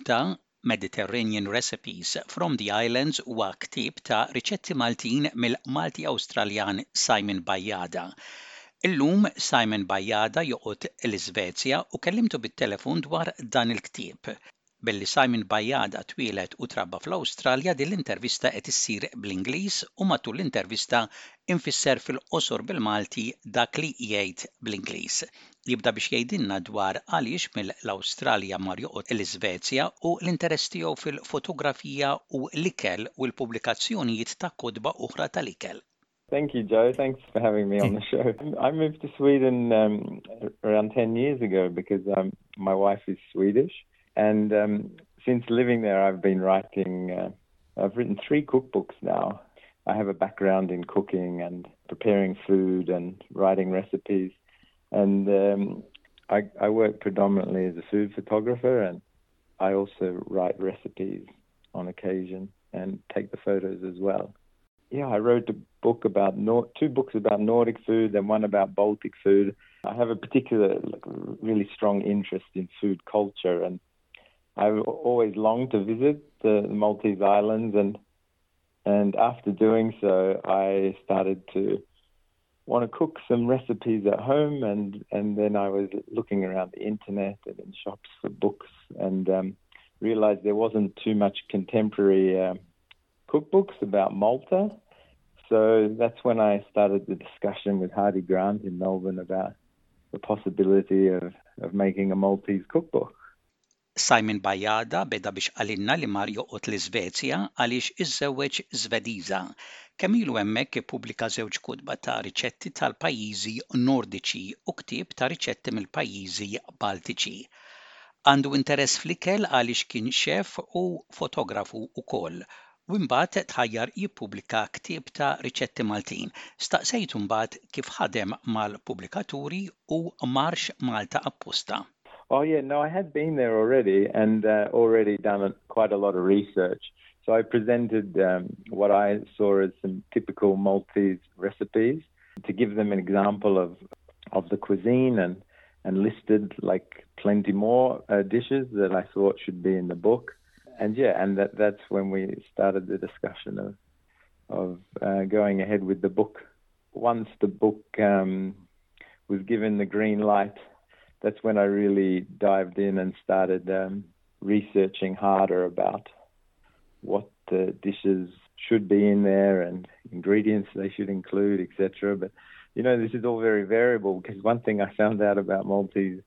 Malta Mediterranean Recipes from the Islands huwa ktib ta' riċetti Maltin mill-Malti Awstraljan Simon Bajjada. Illum Simon Bajjada joqgħod l-Iżvezja u kellimtu bit-telefon dwar dan il-ktieb. Billi Simon Bajjada twilet u trabba fl-Awstralja din l-intervista qed issir bl-Ingliż u matul l-intervista infisser fil-qosor bil-Malti dak li jgħid bl-Ingliż. Jibda biex jgħidilna dwar għaliex mill-Awstralja mar joqgħod l-Iżvezja u l-interess tiegħu fil-fotografija u l-ikel u l-pubblikazzjonijiet ta' kodba oħra tal-ikel. Thank you, Joe. Thanks for having me on the show. I moved to Sweden um, around 10 years ago because um, my wife is Swedish. And um, since living there, I've been writing, uh, I've written three cookbooks now. I have a background in cooking and preparing food and writing recipes. And um, I, I work predominantly as a food photographer and I also write recipes on occasion and take the photos as well. Yeah, I wrote a book about Nor- two books about Nordic food and one about Baltic food. I have a particular, like, really strong interest in food culture and I've always longed to visit the Maltese Islands, and and after doing so, I started to want to cook some recipes at home, and and then I was looking around the internet and in shops for books, and um, realized there wasn't too much contemporary uh, cookbooks about Malta. So that's when I started the discussion with Hardie Grant in Melbourne about the possibility of, of making a Maltese cookbook. Simon Bajada beda biex għalinna li mar joqgħod l-Iżvezja għaliex iżżewweġ Żvediża. Kemm ilu hemmhekk ippubblika żewġ kutba ta' riċetti tal-pajjiżi Nordiċi u ktieb ta' riċetti mill-pajjiżi Baltiċi. Għandu interess fl-ikel għaliex kien xef u fotografu wkoll. U mbagħad tħajjar jippubblika ktieb ta' riċetti Maltin. Staqsejtu mbagħad kif ħadem mal-pubblikaturi u marx Malta apposta. Oh yeah, no, I had been there already and uh, already done quite a lot of research. So I presented um, what I saw as some typical Maltese recipes to give them an example of of the cuisine and and listed like plenty more uh, dishes that I thought should be in the book. And yeah, and that that's when we started the discussion of of uh, going ahead with the book. Once the book um, was given the green light that's when I really dived in and started um, researching harder about what the dishes should be in there and ingredients they should include, etc. But you know, this is all very variable because one thing I found out about Maltese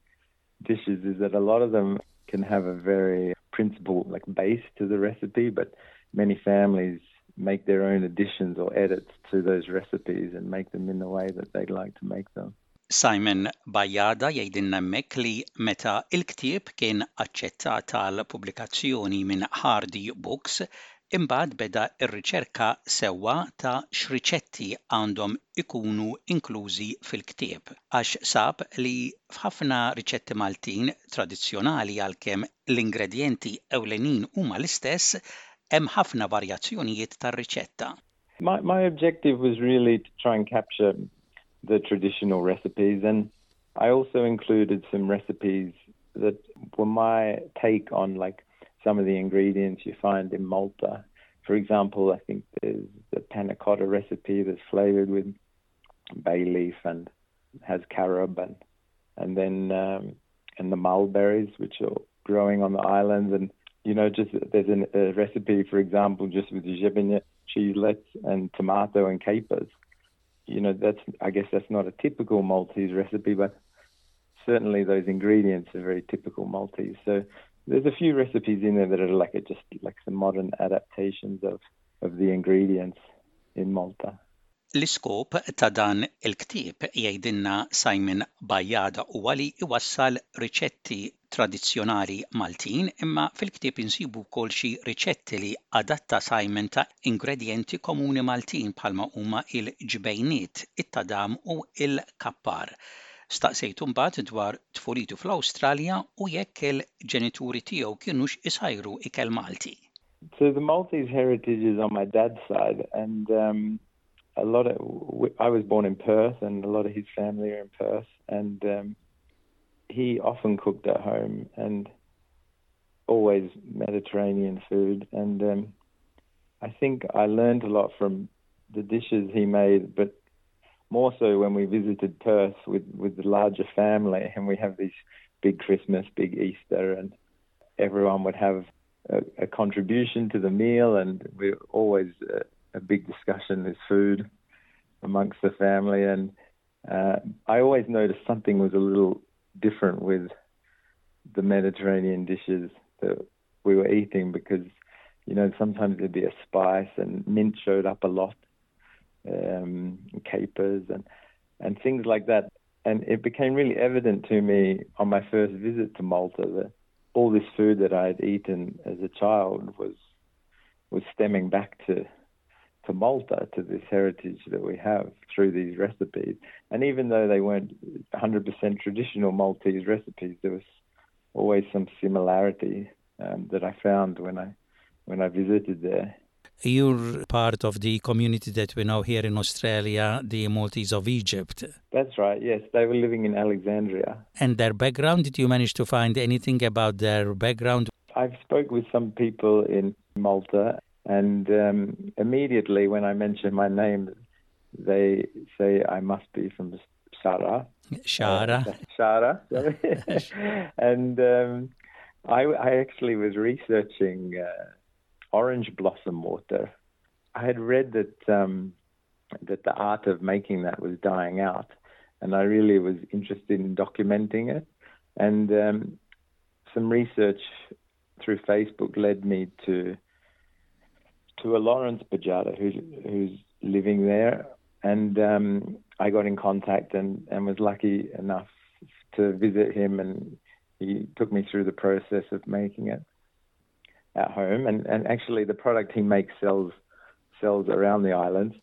dishes is that a lot of them can have a very principle like base to the recipe, but many families make their own additions or edits to those recipes and make them in the way that they'd like to make them. Simon Bajada jgħidilna hemmhekk li meta il-ktieb kien aċċettat għal pubblikazzjoni minn Hardy Books, imbagħad beda r-riċerka sewwa ta' x'riċetti għandhom ikunu inklużi fil-ktieb għax sab li f'ħafna riċetti Maltin tradizzjonali għalkemm l-ingredjenti ewlenin huma l-istess, hemm ħafna varjazzjonijiet tar-riċetta. My, my objective was really to try and capture the traditional recipes. And I also included some recipes that were my take on like some of the ingredients you find in Malta. For example, I think there's the panna cotta recipe that's flavored with bay leaf and has carob and and then um, and the mulberries which are growing on the islands and you know just there's an, a recipe for example just with the jebenya cheeselets and tomato and capers that's I guess that's not a typical Maltese recipe, but certainly those ingredients are very typical Maltese. So there's a few recipes in there that are like a, just like some modern adaptations of of the ingredients in Malta. L-iskop ta' dan il-ktib Simon Bajada u għali iwassal riċetti tradizzjonali Maltin imma fil-ktib insibu wkoll xi riċetti li adatta sajmen ta' ingredienti komuni Maltin bħalma huma il-ġbejniet, it-tadam u il-kappar. Staqsejtu mbagħad dwar tfulitu fl-Awstralja u jekk il-ġenituri tiegħu kienux isajru ikel Malti. So the Maltese heritage is on my dad's side and um, a lot of I was born in Perth, and a lot of his family are in Perth, and um, he often cooked at home, and always Mediterranean food, and um, I think I learned a lot from the dishes he made, but more so when we visited Perth with with the larger family, and we have these big Christmas, big Easter, and everyone would have a, a contribution to the meal, and we're always uh, a big discussion is food amongst the family, and uh, I always noticed something was a little different with the Mediterranean dishes that we were eating because, you know, sometimes there'd be a spice and mint showed up a lot, um, capers and and things like that. And it became really evident to me on my first visit to Malta that all this food that I had eaten as a child was was stemming back to to Malta, to this heritage that we have through these recipes. And even though they weren't 100% traditional Maltese recipes, there was always some similarity um, that I found when I when I visited there. You're part of the community that we know here in Australia, the Maltese of Egypt. That's right, yes. They were living in Alexandria. And their background, did you manage to find anything about their background? I've spoke with some people in Malta and um, immediately when I mention my name, they say I must be from Xagħra. Xagħra. Uh, Xagħra, sorry. and um, I, I, actually was researching uh, orange blossom water. I had read that um, that the art of making that was dying out, and I really was interested in documenting it. And um, some research through Facebook led me to to a Lawrence Bajada who's who's living there, and um, I got in contact and, and was lucky enough to visit him, and he took me through the process of making it at home, and, and actually the product he makes sells sells around the island.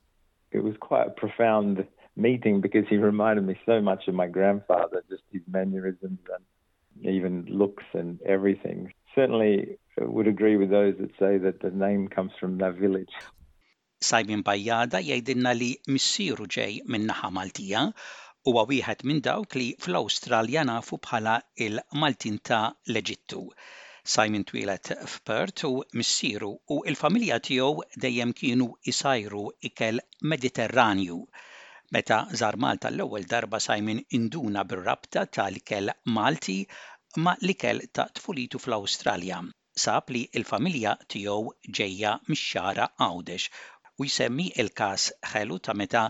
It was quite a profound meeting because he reminded me so much of my grandfather, just his mannerisms and even looks and everything. Certainly would agree with those that say that the name comes from that village. Simon Bajjada jgħidilna li missieru ġej minnaħa Maltija huwa wieħed minn dawk li fl-Awstralja nafu bħala il-Maltin ta' l-Eġittu. Simon twilet f'Pert u missieru u il-familja tiegħu dejjem kienu isajru ikel Mediterranju. Meta żar Malta l-ewwel darba Simon induna bir-rabta tal-ikel Malti ma l-ikel ta' tfulitu fl-Awstralja sab li il-familja tiegħu ġejja mix-xara Għawdex u jsemmi il-każ ħelu ta' meta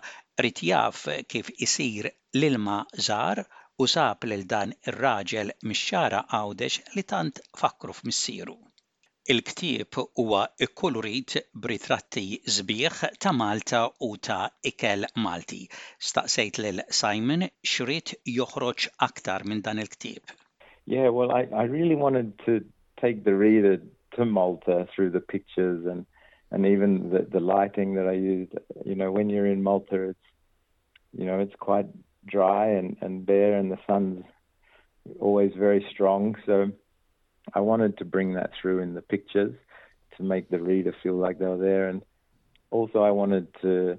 rid jaf kif isir l-ilma żar u sab lil dan ir-raġel mix-xara Għawdex li tant fakru f'missieru. Il-ktieb huwa ikkulurit b'ritratti sbieħ ta' Malta u ta' ikel Malti. Staqsejt lil Simon xrid joħroġ aktar minn dan il-ktieb. Yeah, well, I, I really wanted to take the reader to Malta through the pictures and and even the, the lighting that I used. You know, when you're in Malta, it's you know it's quite dry and and bare, and the sun's always very strong. So I wanted to bring that through in the pictures to make the reader feel like they were there, and also I wanted to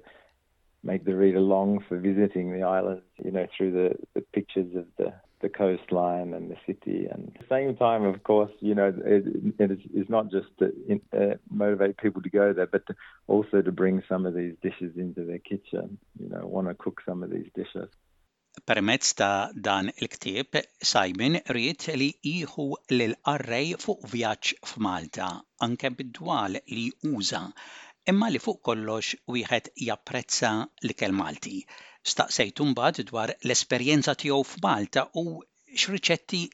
make the reader long for visiting the island. You know, through the the pictures of the the coastline and the city. And at the same time, of course, you know, it, it is, is not just to uh, motivate people to go there, but to also to bring some of these dishes into their kitchen. You know, want to cook some of these dishes. Permezz ta' dan il-ktieb, Simon riet li jieħu lil-qarrej fuq vjaġġ f'Malta, anke bid-dwal li uża, imma li fuq kollox wieħed japprezza l-kel Malti. Mbagħad dwar l-esperjenza tiegħu f'Malta u x'riċetti.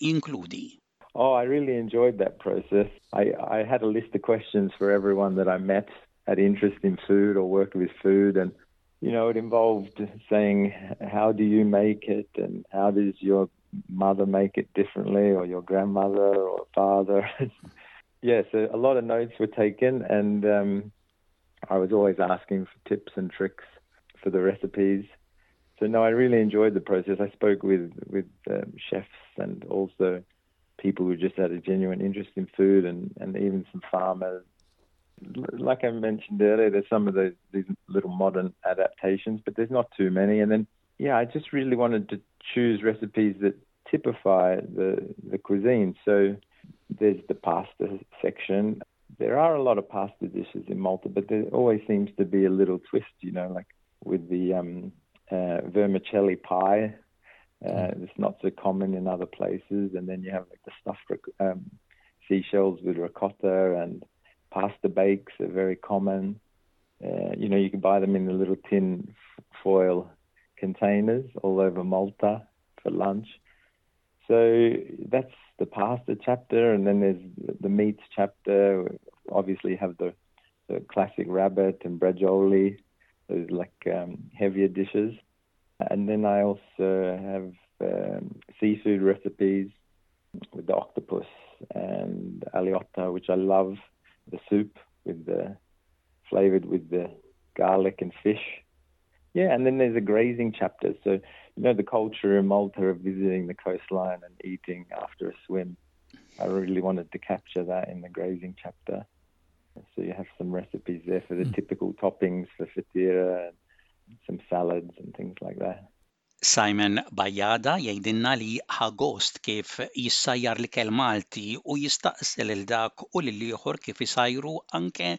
Oh, I really enjoyed that process. I, I had a list of questions for everyone that I met had interest in food or worked with food and you know, it involved saying, how do you make it and how does your mother make it differently or your grandmother or father? yes, a lot of notes were taken and um, I was always asking for tips and tricks for the recipes so no, I really enjoyed the process. I spoke with with um, chefs and also people who just had a genuine interest in food and and even some farmers. Like I mentioned earlier, there's some of those these little modern adaptations, but there's not too many. And then yeah, I just really wanted to choose recipes that typify the the cuisine. So there's the pasta section. There are a lot of pasta dishes in Malta, but there always seems to be a little twist, you know, like with the um, uh, vermicelli pie. Uh, mm. it's not so common in other places. And then you have like the stuffed um, seashells with ricotta and pasta bakes are very common. Uh, you know, you can buy them in the little tin foil containers all over Malta for lunch. So that's the pasta chapter, and then there's the meats chapter. Obviously, you have the, the classic rabbit and braciole, those like um, heavier dishes. And then I also have um, seafood recipes with the octopus and aljotta, which I love. The soup with the flavored with the garlic and fish. Yeah, and then there's a grazing chapter. So, you know, the culture in Malta of visiting the coastline and eating after a swim. I really wanted to capture that in the grazing chapter. So you have some recipes there for the mm. typical toppings for fatira and some salads and things like that. Simon Bajada jgħidilna li ħagost kif jissajjar l-ikel Malti u jistaqsel il dak u l-ieħor kif jisajru anke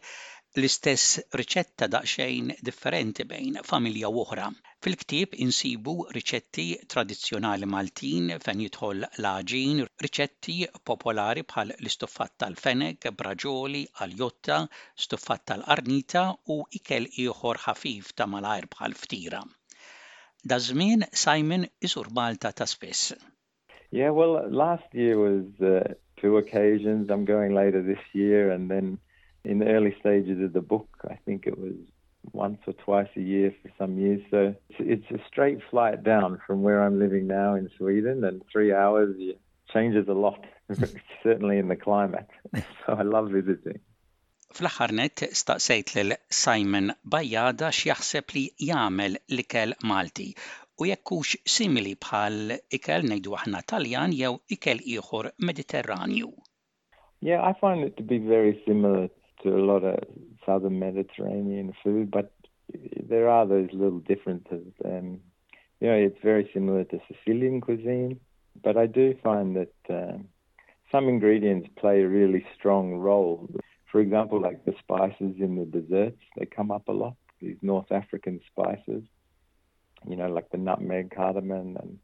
l-istess riċetta daqsxejn differenti bejn familja oħra. Fil-ktieb insibu riċetti tradizzjonali Maltin fejn jidħol l-aġin, riċetti popolari bħal l-istuffat tal-fenek, braġoli, aljotta, stuffat tal-arnita u ikel ieħor ħafif ta' malajr bħal ftira. Da żmien Simon isur Malta ta' spess. Yeah, well, last year was uh, two occasions. I'm going later this year and then in the early stages of the book. I think it was once or twice a year for some years. So it's, it's a straight flight down from where I'm living now in Sweden, and three hours changes a lot, certainly in the climate. so I love visiting. Fl-aħħar net staqsejt lil Simon Bajjada x'jaħseb li jagħmel l-ikel Malti u jekkux simili bħal ikel ngħidu aħna Taljan jew ikel ieħor Mediterranju. Yeah, I find it to be very similar to a lot of southern Mediterranean food, but there are those little differences. Um, you know, it's very similar to Sicilian cuisine, but I do find that uh, some ingredients play a really strong role. For example, like the spices in the desserts, they come up a lot. These North African spices, you know, like the nutmeg, cardamom, and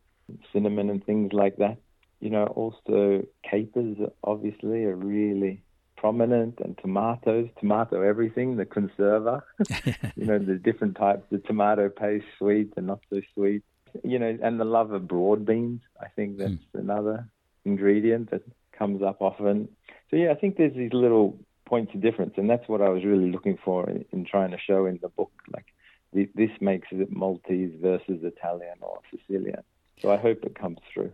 cinnamon, and things like that. You know, also capers, obviously, are really prominent and tomatoes, tomato everything, the conserva, you know, the different types, the tomato paste, sweet and not so sweet, you know, and the love of broad beans. I think that's mm. another ingredient that comes up often. So, yeah, I think there's these little points of difference, and that's what I was really looking for in, in trying to show in the book. Like, this makes it Maltese versus Italian or Sicilian. So I hope it comes through.